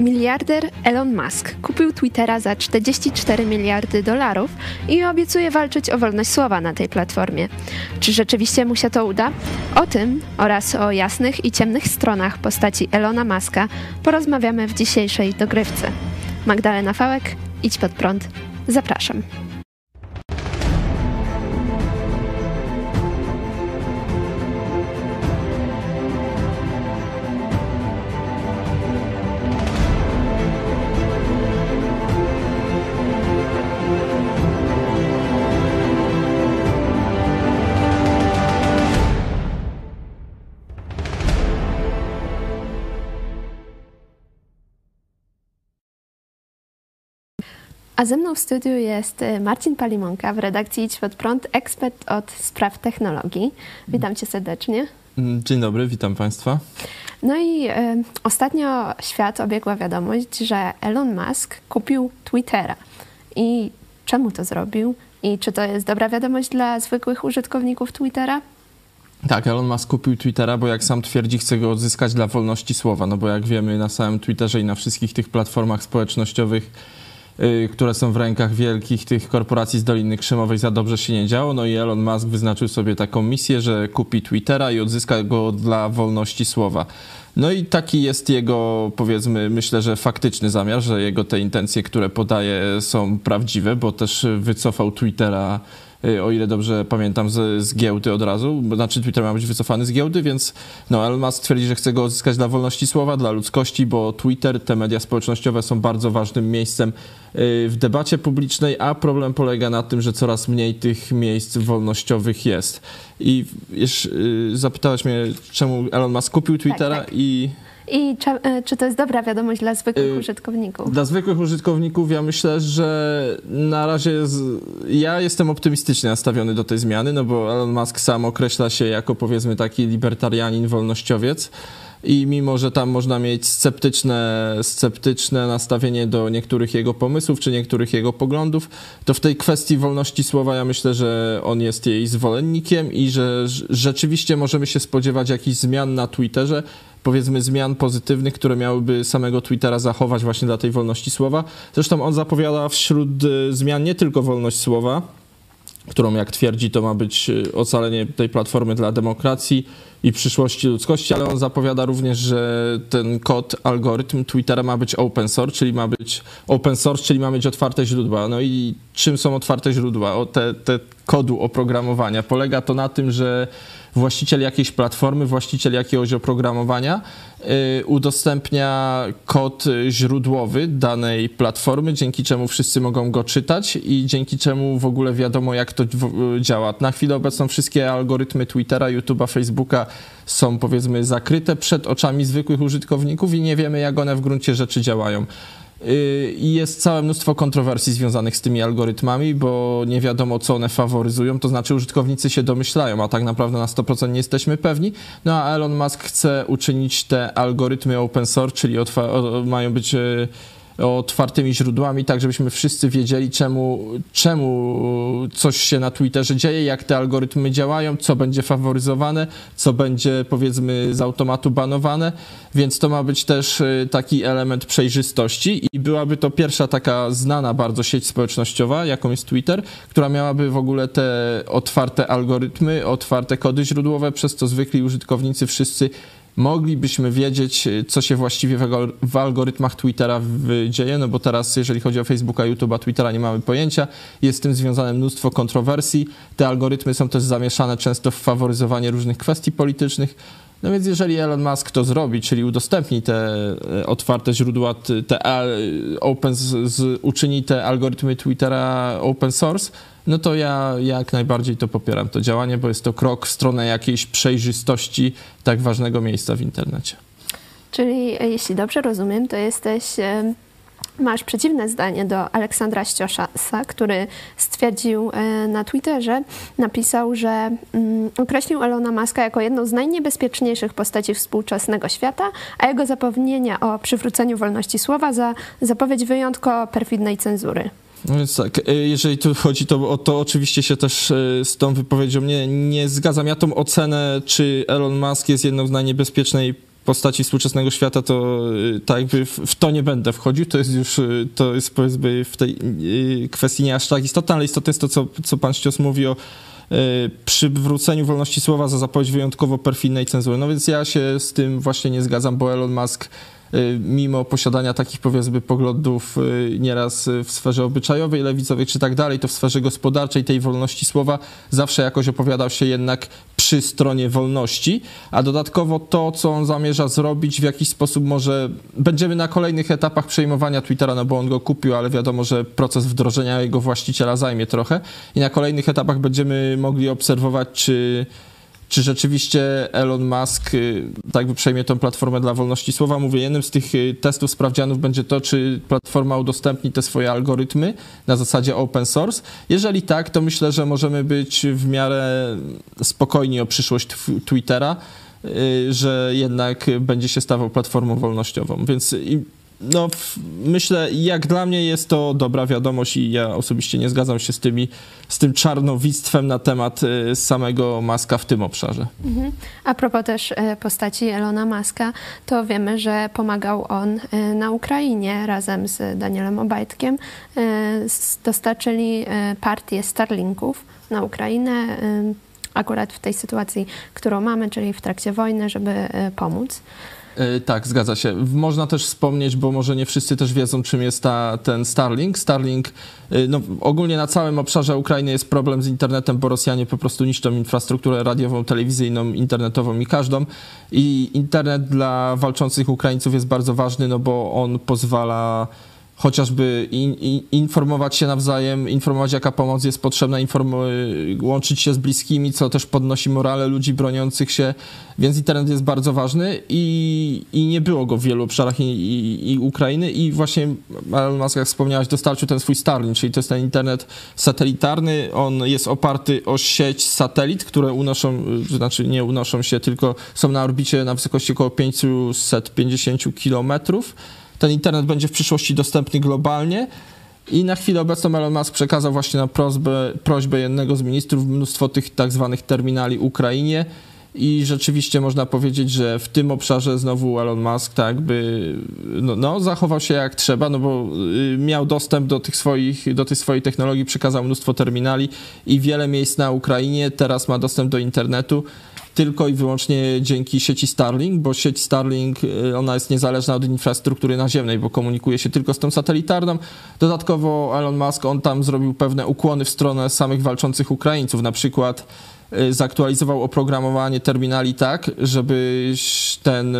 Miliarder Elon Musk kupił Twittera za 44 miliardy dolarów i obiecuje walczyć o wolność słowa na tej platformie. Czy rzeczywiście mu się to uda? O tym oraz o jasnych i ciemnych stronach postaci Elona Muska porozmawiamy w dzisiejszej dogrywce. Magdalena Fałek, idź pod prąd. Zapraszam. A ze mną w studiu jest y, Marcin Palimonka w redakcji Idź Pod Prąd, ekspert od spraw technologii. Witam cię serdecznie. Mm, dzień dobry, witam Państwa. No i y, ostatnio świat obiegła wiadomość, że Elon Musk kupił Twittera. I czemu to zrobił? I czy to jest dobra wiadomość dla zwykłych użytkowników Twittera? Tak, Elon Musk kupił Twittera, bo jak sam twierdzi, chce go odzyskać dla wolności słowa. No bo jak wiemy, na samym Twitterze i na wszystkich tych platformach społecznościowych które są w rękach wielkich tych korporacji z Doliny Krzemowej za dobrze się nie działo. No i Elon Musk wyznaczył sobie taką misję, że kupi Twittera i odzyska go dla wolności słowa. No i taki jest jego, powiedzmy, myślę, że faktyczny zamiar, że jego te intencje, które podaje, są prawdziwe, bo też wycofał Twittera Y, o ile dobrze pamiętam, z, z giełdy od razu. Znaczy Twitter ma być wycofany z giełdy, więc no, Elon Musk twierdzi, że chce go odzyskać dla wolności słowa, dla ludzkości, bo Twitter, te media społecznościowe są bardzo ważnym miejscem y, w debacie publicznej, a problem polega na tym, że coraz mniej tych miejsc wolnościowych jest. I już y, zapytałeś mnie, czemu Elon Musk kupił Twittera tak, tak. i i czy, e, czy, to jest dobra wiadomość dla zwykłych y, użytkowników? Dla zwykłych użytkowników ja myślę, że na razie z, ja jestem optymistycznie nastawiony do tej zmiany, no bo Elon Musk sam określa się jako powiedzmy taki libertarianin, wolnościowiec i mimo, że tam można mieć sceptyczne, sceptyczne nastawienie do niektórych jego pomysłów czy niektórych jego poglądów, to w tej kwestii wolności słowa ja myślę, że on jest jej zwolennikiem i że rzeczywiście możemy się spodziewać jakichś zmian na Twitterze, powiedzmy zmian pozytywnych, które miałyby samego Twittera zachować właśnie dla tej wolności słowa. Zresztą on zapowiada wśród y, zmian nie tylko wolność słowa, którą jak twierdzi to ma być y, ocalenie tej platformy dla demokracji i przyszłości ludzkości, ale on zapowiada również, że ten kod, algorytm Twittera ma być open source, czyli ma być open source, czyli ma mieć otwarte źródła. No i czym są otwarte źródła? O te, te kodu oprogramowania. Polega to na tym, że właściciel jakiejś platformy, właściciel jakiegoś oprogramowania y, udostępnia kod źródłowy danej platformy, dzięki czemu wszyscy mogą go czytać i dzięki czemu w ogóle wiadomo, jak to działa. Na chwilę obecną wszystkie algorytmy Twittera, YouTube'a, Facebooka są powiedzmy zakryte przed oczami zwykłych użytkowników i nie wiemy, jak one w gruncie rzeczy działają. Y, I jest całe mnóstwo kontrowersji związanych z tymi algorytmami, bo nie wiadomo, co one faworyzują. To znaczy, użytkownicy się domyślają, a tak naprawdę na 100% nie jesteśmy pewni. No a Elon Musk chce uczynić te algorytmy open source, czyli mają być y, otwartymi źródłami, tak żebyśmy wszyscy wiedzieli, czemu, czemu coś się na Twitterze dzieje, jak te algorytmy działają, co będzie faworyzowane, co będzie powiedzmy z automatu banowane, więc to ma być też y, taki element przejrzystości i byłaby to pierwsza taka znana bardzo sieć społecznościowa, jaką jest Twitter, która miałaby w ogóle te otwarte algorytmy, otwarte kody źródłowe, przez co zwykli użytkownicy wszyscy moglibyśmy wiedzieć, y, co się właściwie w algorytmach Twittera dzieje, no bo teraz, jeżeli chodzi o Facebooka, YouTube'a, Twittera, nie mamy pojęcia. Jest z tym związane mnóstwo kontrowersji. Te algorytmy są też zamieszane często w faworyzowanie różnych kwestii politycznych. No więc jeżeli Elon Musk to zrobi, czyli udostępni te e, otwarte źródła, te open, z, uczyni te algorytmy Twittera open source, no to ja jak najbardziej to popieram, to działanie, bo jest to krok w stronę jakiejś przejrzystości tak ważnego miejsca w internecie. Czyli e, jeśli dobrze rozumiem, to jesteś masz przeciwne zdanie do Aleksandra Ścioszasa, który stwierdził e, na Twitterze, napisał, że mm, określił Elona Muska jako jedną z najniebezpieczniejszych postaci współczesnego świata, a jego zapewnienia o przywróceniu wolności słowa za zapowiedź wyjątkowo perfidnej cenzury. No więc tak, e, jeżeli tu chodzi to, o to, oczywiście się też e, z tą wypowiedzią nie, nie zgadzam. Ja tą ocenę, czy Elon Musk jest jedną z najniebezpiecznej postaci współczesnego świata, to tak jakby w, w, to nie będę wchodził, to jest już, to jest powiedzmy w tej kwestii nie aż tak istotne, ale istotne jest to, co, co pan Ścios mówi o przywróceniu wolności słowa za zapowiedź wyjątkowo perfidnej cenzury. No więc ja się z tym właśnie nie zgadzam, bo Elon Musk Y, mimo posiadania takich powiedzmy poglądów y, nieraz w sferze obyczajowej, lewicowej czy tak dalej, to w sferze gospodarczej tej wolności słowa zawsze jakoś opowiadał się jednak przy stronie wolności, a dodatkowo to, co on zamierza zrobić, w jakiś sposób może będziemy na kolejnych etapach przejmowania Twittera, no bo on go kupił, ale wiadomo, że proces wdrożenia jego właściciela zajmie trochę i na kolejnych etapach będziemy mogli obserwować, czy czy rzeczywiście Elon Musk y, tak przejmie tą platformę dla wolności słowa. Mówię, jednym z tych y, testów sprawdzianów będzie to, czy platforma udostępni te swoje algorytmy na zasadzie open source. Jeżeli tak, to myślę, że możemy być w miarę spokojni o przyszłość Twittera, y, że jednak będzie się stawał platformą wolnościową. Więc no, myślę, jak dla mnie jest to dobra wiadomość i ja osobiście nie zgadzam się z, tymi, z tym czarnowictwem na temat y, samego Maska w tym obszarze. Mhm. A propos też y, postaci Elona Maska, to wiemy, że pomagał on y, na Ukrainie razem z Danielem Obajtkiem. Dostarczyli partię Starlinków na Ukrainę akurat w tej sytuacji, którą mamy, czyli w trakcie wojny, żeby pomóc. E, tak, zgadza się. Można też wspomnieć, bo może nie wszyscy też wiedzą, czym jest ta, ten Starlink. Starlink, e, no, ogólnie na całym obszarze Ukrainy jest problem z internetem, bo Rosjanie po prostu niszczą infrastrukturę radiową, telewizyjną, internetową i każdą. I internet dla walczących Ukraińców jest bardzo ważny, no bo on pozwala chociażby in, in, informować się nawzajem, informować jaka pomoc jest potrzebna, łączyć się z bliskimi, co też podnosi morale ludzi broniących się, więc internet jest bardzo ważny i, i nie było go w wielu obszarach i, i, i Ukrainy. I właśnie Elon jak wspomniałeś, dostarczył ten swój Starlink, czyli to jest ten internet satelitarny, on jest oparty o sieć satelit, które unoszą, znaczy nie unoszą się, tylko są na orbicie na wysokości około 550 kilometrów, ten internet będzie w przyszłości dostępny globalnie. I na chwilę obecną Elon Musk przekazał właśnie na prośbę, prośbę jednego z ministrów mnóstwo tych tak zwanych terminali Ukrainie. I rzeczywiście można powiedzieć, że w tym obszarze znowu Elon Musk tak by no, no, zachował się jak trzeba, no bo y, miał dostęp do tych swoich, do tej swojej technologii, przekazał mnóstwo terminali i wiele miejsc na Ukrainie teraz ma dostęp do internetu tylko i wyłącznie dzięki sieci Starlink, bo sieć Starlink y, ona jest niezależna od infrastruktury naziemnej, bo komunikuje się tylko z tą satelitarną. Dodatkowo Elon Musk on tam zrobił pewne ukłony w stronę samych walczących Ukraińców, na przykład y, zaktualizował oprogramowanie terminali tak, żeby ten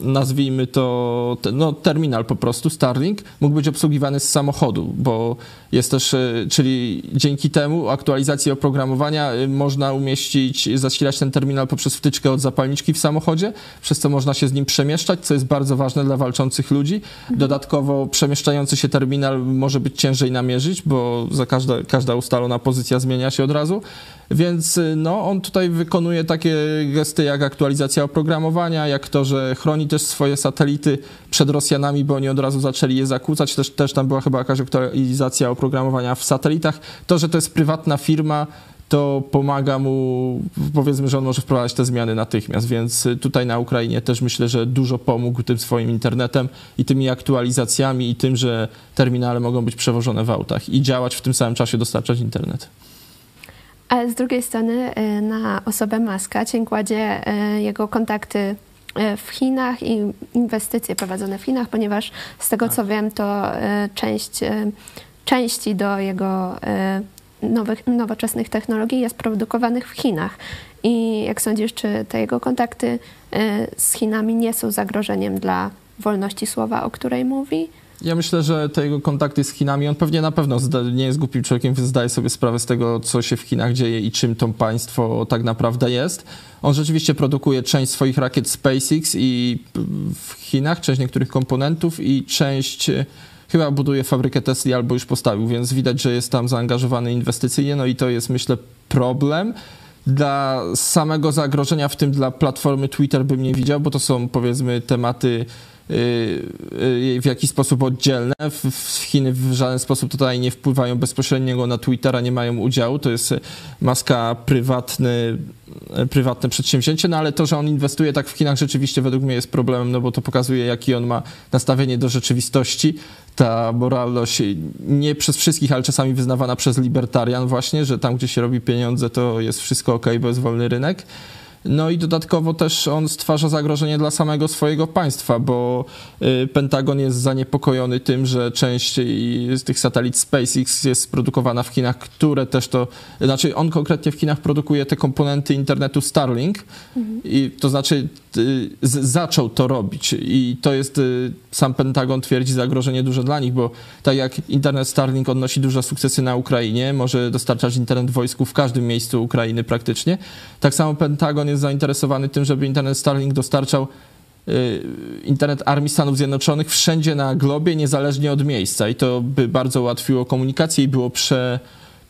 nazwijmy to, no, terminal po prostu, Starlink, mógł być obsługiwany z samochodu, bo jest też, e, czyli dzięki temu aktualizacji oprogramowania e, można umieścić, zasilać ten terminal poprzez wtyczkę od zapalniczki w samochodzie, przez co można się z nim przemieszczać, co jest bardzo ważne dla walczących ludzi. Dodatkowo przemieszczający się terminal może być ciężej namierzyć, bo za każda, każda ustalona pozycja zmienia się od razu. Więc y, no, on tutaj wykonuje takie gesty jak aktualizacja oprogramowania, jak to, że chroni też swoje satelity przed Rosjanami, bo oni od razu zaczęli je zakłócać. Też, też tam była chyba jakaś aktualizacja oprogramowania w satelitach. To, że to jest prywatna firma, to pomaga mu, powiedzmy, że on może wprowadzać te zmiany natychmiast, więc tutaj na Ukrainie też myślę, że dużo pomógł tym swoim internetem i tymi aktualizacjami i tym, że terminale mogą być przewożone w autach i działać w tym samym czasie, dostarczać internet. Ale z drugiej strony e, na osobę Maska cień kładzie e, jego kontakty e, w Chinach i inwestycje prowadzone w Chinach, ponieważ z tego co wiem, to część, części do jego nowych, nowoczesnych technologii jest produkowanych w Chinach. I jak sądzisz, czy te jego kontakty z Chinami nie są zagrożeniem dla wolności słowa, o której mówi? Ja myślę, że te jego kontakty z Chinami, on pewnie na pewno nie jest głupim człowiekiem, więc zdaje sobie sprawę z tego, co się w Chinach dzieje i czym to państwo tak naprawdę jest. On rzeczywiście produkuje część swoich rakiet SpaceX i w Chinach, część niektórych komponentów i część chyba buduje fabrykę Tesla albo już postawił, więc widać, że jest tam zaangażowany inwestycyjnie, no i to jest myślę problem. Dla samego zagrożenia, w tym dla platformy Twitter bym nie widział, bo to są powiedzmy tematy w jakiś sposób oddzielne. Chiny w żaden sposób tutaj nie wpływają bezpośrednio na Twittera, nie mają udziału. To jest maska prywatny, prywatne przedsięwzięcie, no ale to, że on inwestuje tak w Chinach rzeczywiście według mnie jest problemem, no bo to pokazuje, jaki on ma nastawienie do rzeczywistości. Ta moralność nie przez wszystkich, ale czasami wyznawana przez libertarian właśnie, że tam, gdzie się robi pieniądze, to jest wszystko ok, bo jest wolny rynek. No i dodatkowo też on stwarza zagrożenie dla samego swojego państwa, bo y, Pentagon jest zaniepokojony tym, że część z tych satelit SpaceX jest produkowana w Chinach, które też to, znaczy on konkretnie w Chinach produkuje te komponenty internetu Starlink mhm. i to znaczy zaczął to robić i to jest, y, sam Pentagon twierdzi, zagrożenie duże dla nich, bo tak jak internet Starlink odnosi duże sukcesy na Ukrainie, może dostarczać internet wojsku w każdym miejscu Ukrainy praktycznie, tak samo Pentagon jest zainteresowany tym, żeby internet Starlink dostarczał y, internet Armii Stanów Zjednoczonych wszędzie na globie, niezależnie od miejsca. I to by bardzo ułatwiło komunikację i było prze,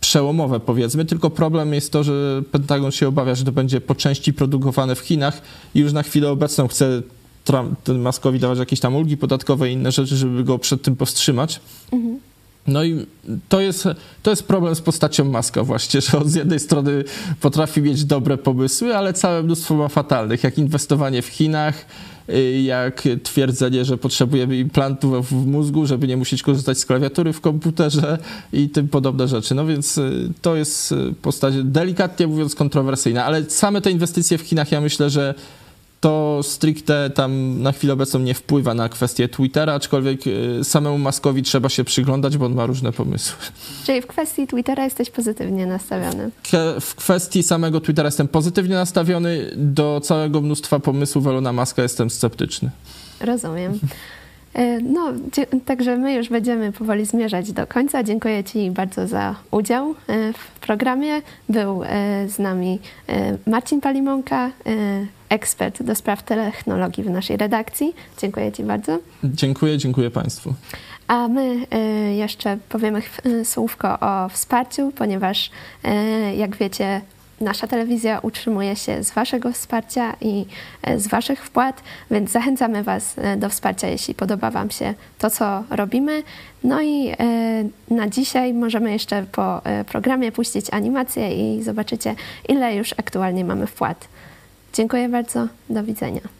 przełomowe, powiedzmy. Tylko problem jest to, że Pentagon się obawia, że to będzie po części produkowane w Chinach i już na chwilę obecną chce Trump, Maskowi dawać jakieś tam ulgi podatkowe i inne rzeczy, żeby go przed tym powstrzymać. Mhm. No i to jest, to jest problem z postacią Maska właśnie, że on z jednej strony potrafi mieć dobre pomysły, ale całe mnóstwo ma fatalnych, jak inwestowanie w Chinach, y, jak twierdzenie, że potrzebujemy implantów w mózgu, żeby nie musieć korzystać z klawiatury w komputerze i tym podobne rzeczy. No więc y, to jest y, postać delikatnie mówiąc kontrowersyjna, ale same te inwestycje w Chinach ja myślę, że to stricte tam na chwilę obecną nie wpływa na kwestię Twittera, aczkolwiek y, samemu Maskowi trzeba się przyglądać, bo on ma różne pomysły. Czyli w kwestii Twittera jesteś pozytywnie nastawiony? W kwestii samego Twittera jestem pozytywnie nastawiony, do całego mnóstwa pomysłów Elona Maska jestem sceptyczny. Rozumiem. E, no, także my już będziemy powoli zmierzać do końca. Dziękuję Ci bardzo za udział e, w programie. Był e, z nami Marcin Palimonka, ekspert do spraw technologii w naszej redakcji. Dziękuję Ci bardzo. Dziękuję, dziękuję Państwu. A my jeszcze powiemy słówko o wsparciu, ponieważ jak wiecie, Nasza telewizja utrzymuje się z Waszego wsparcia i e, z Waszych wpłat, więc zachęcamy Was e, do wsparcia, jeśli podoba Wam się to, co robimy. No i e, na dzisiaj możemy jeszcze po programie puścić animację i zobaczycie, ile już aktualnie mamy wpłat. Dziękuję bardzo, do widzenia.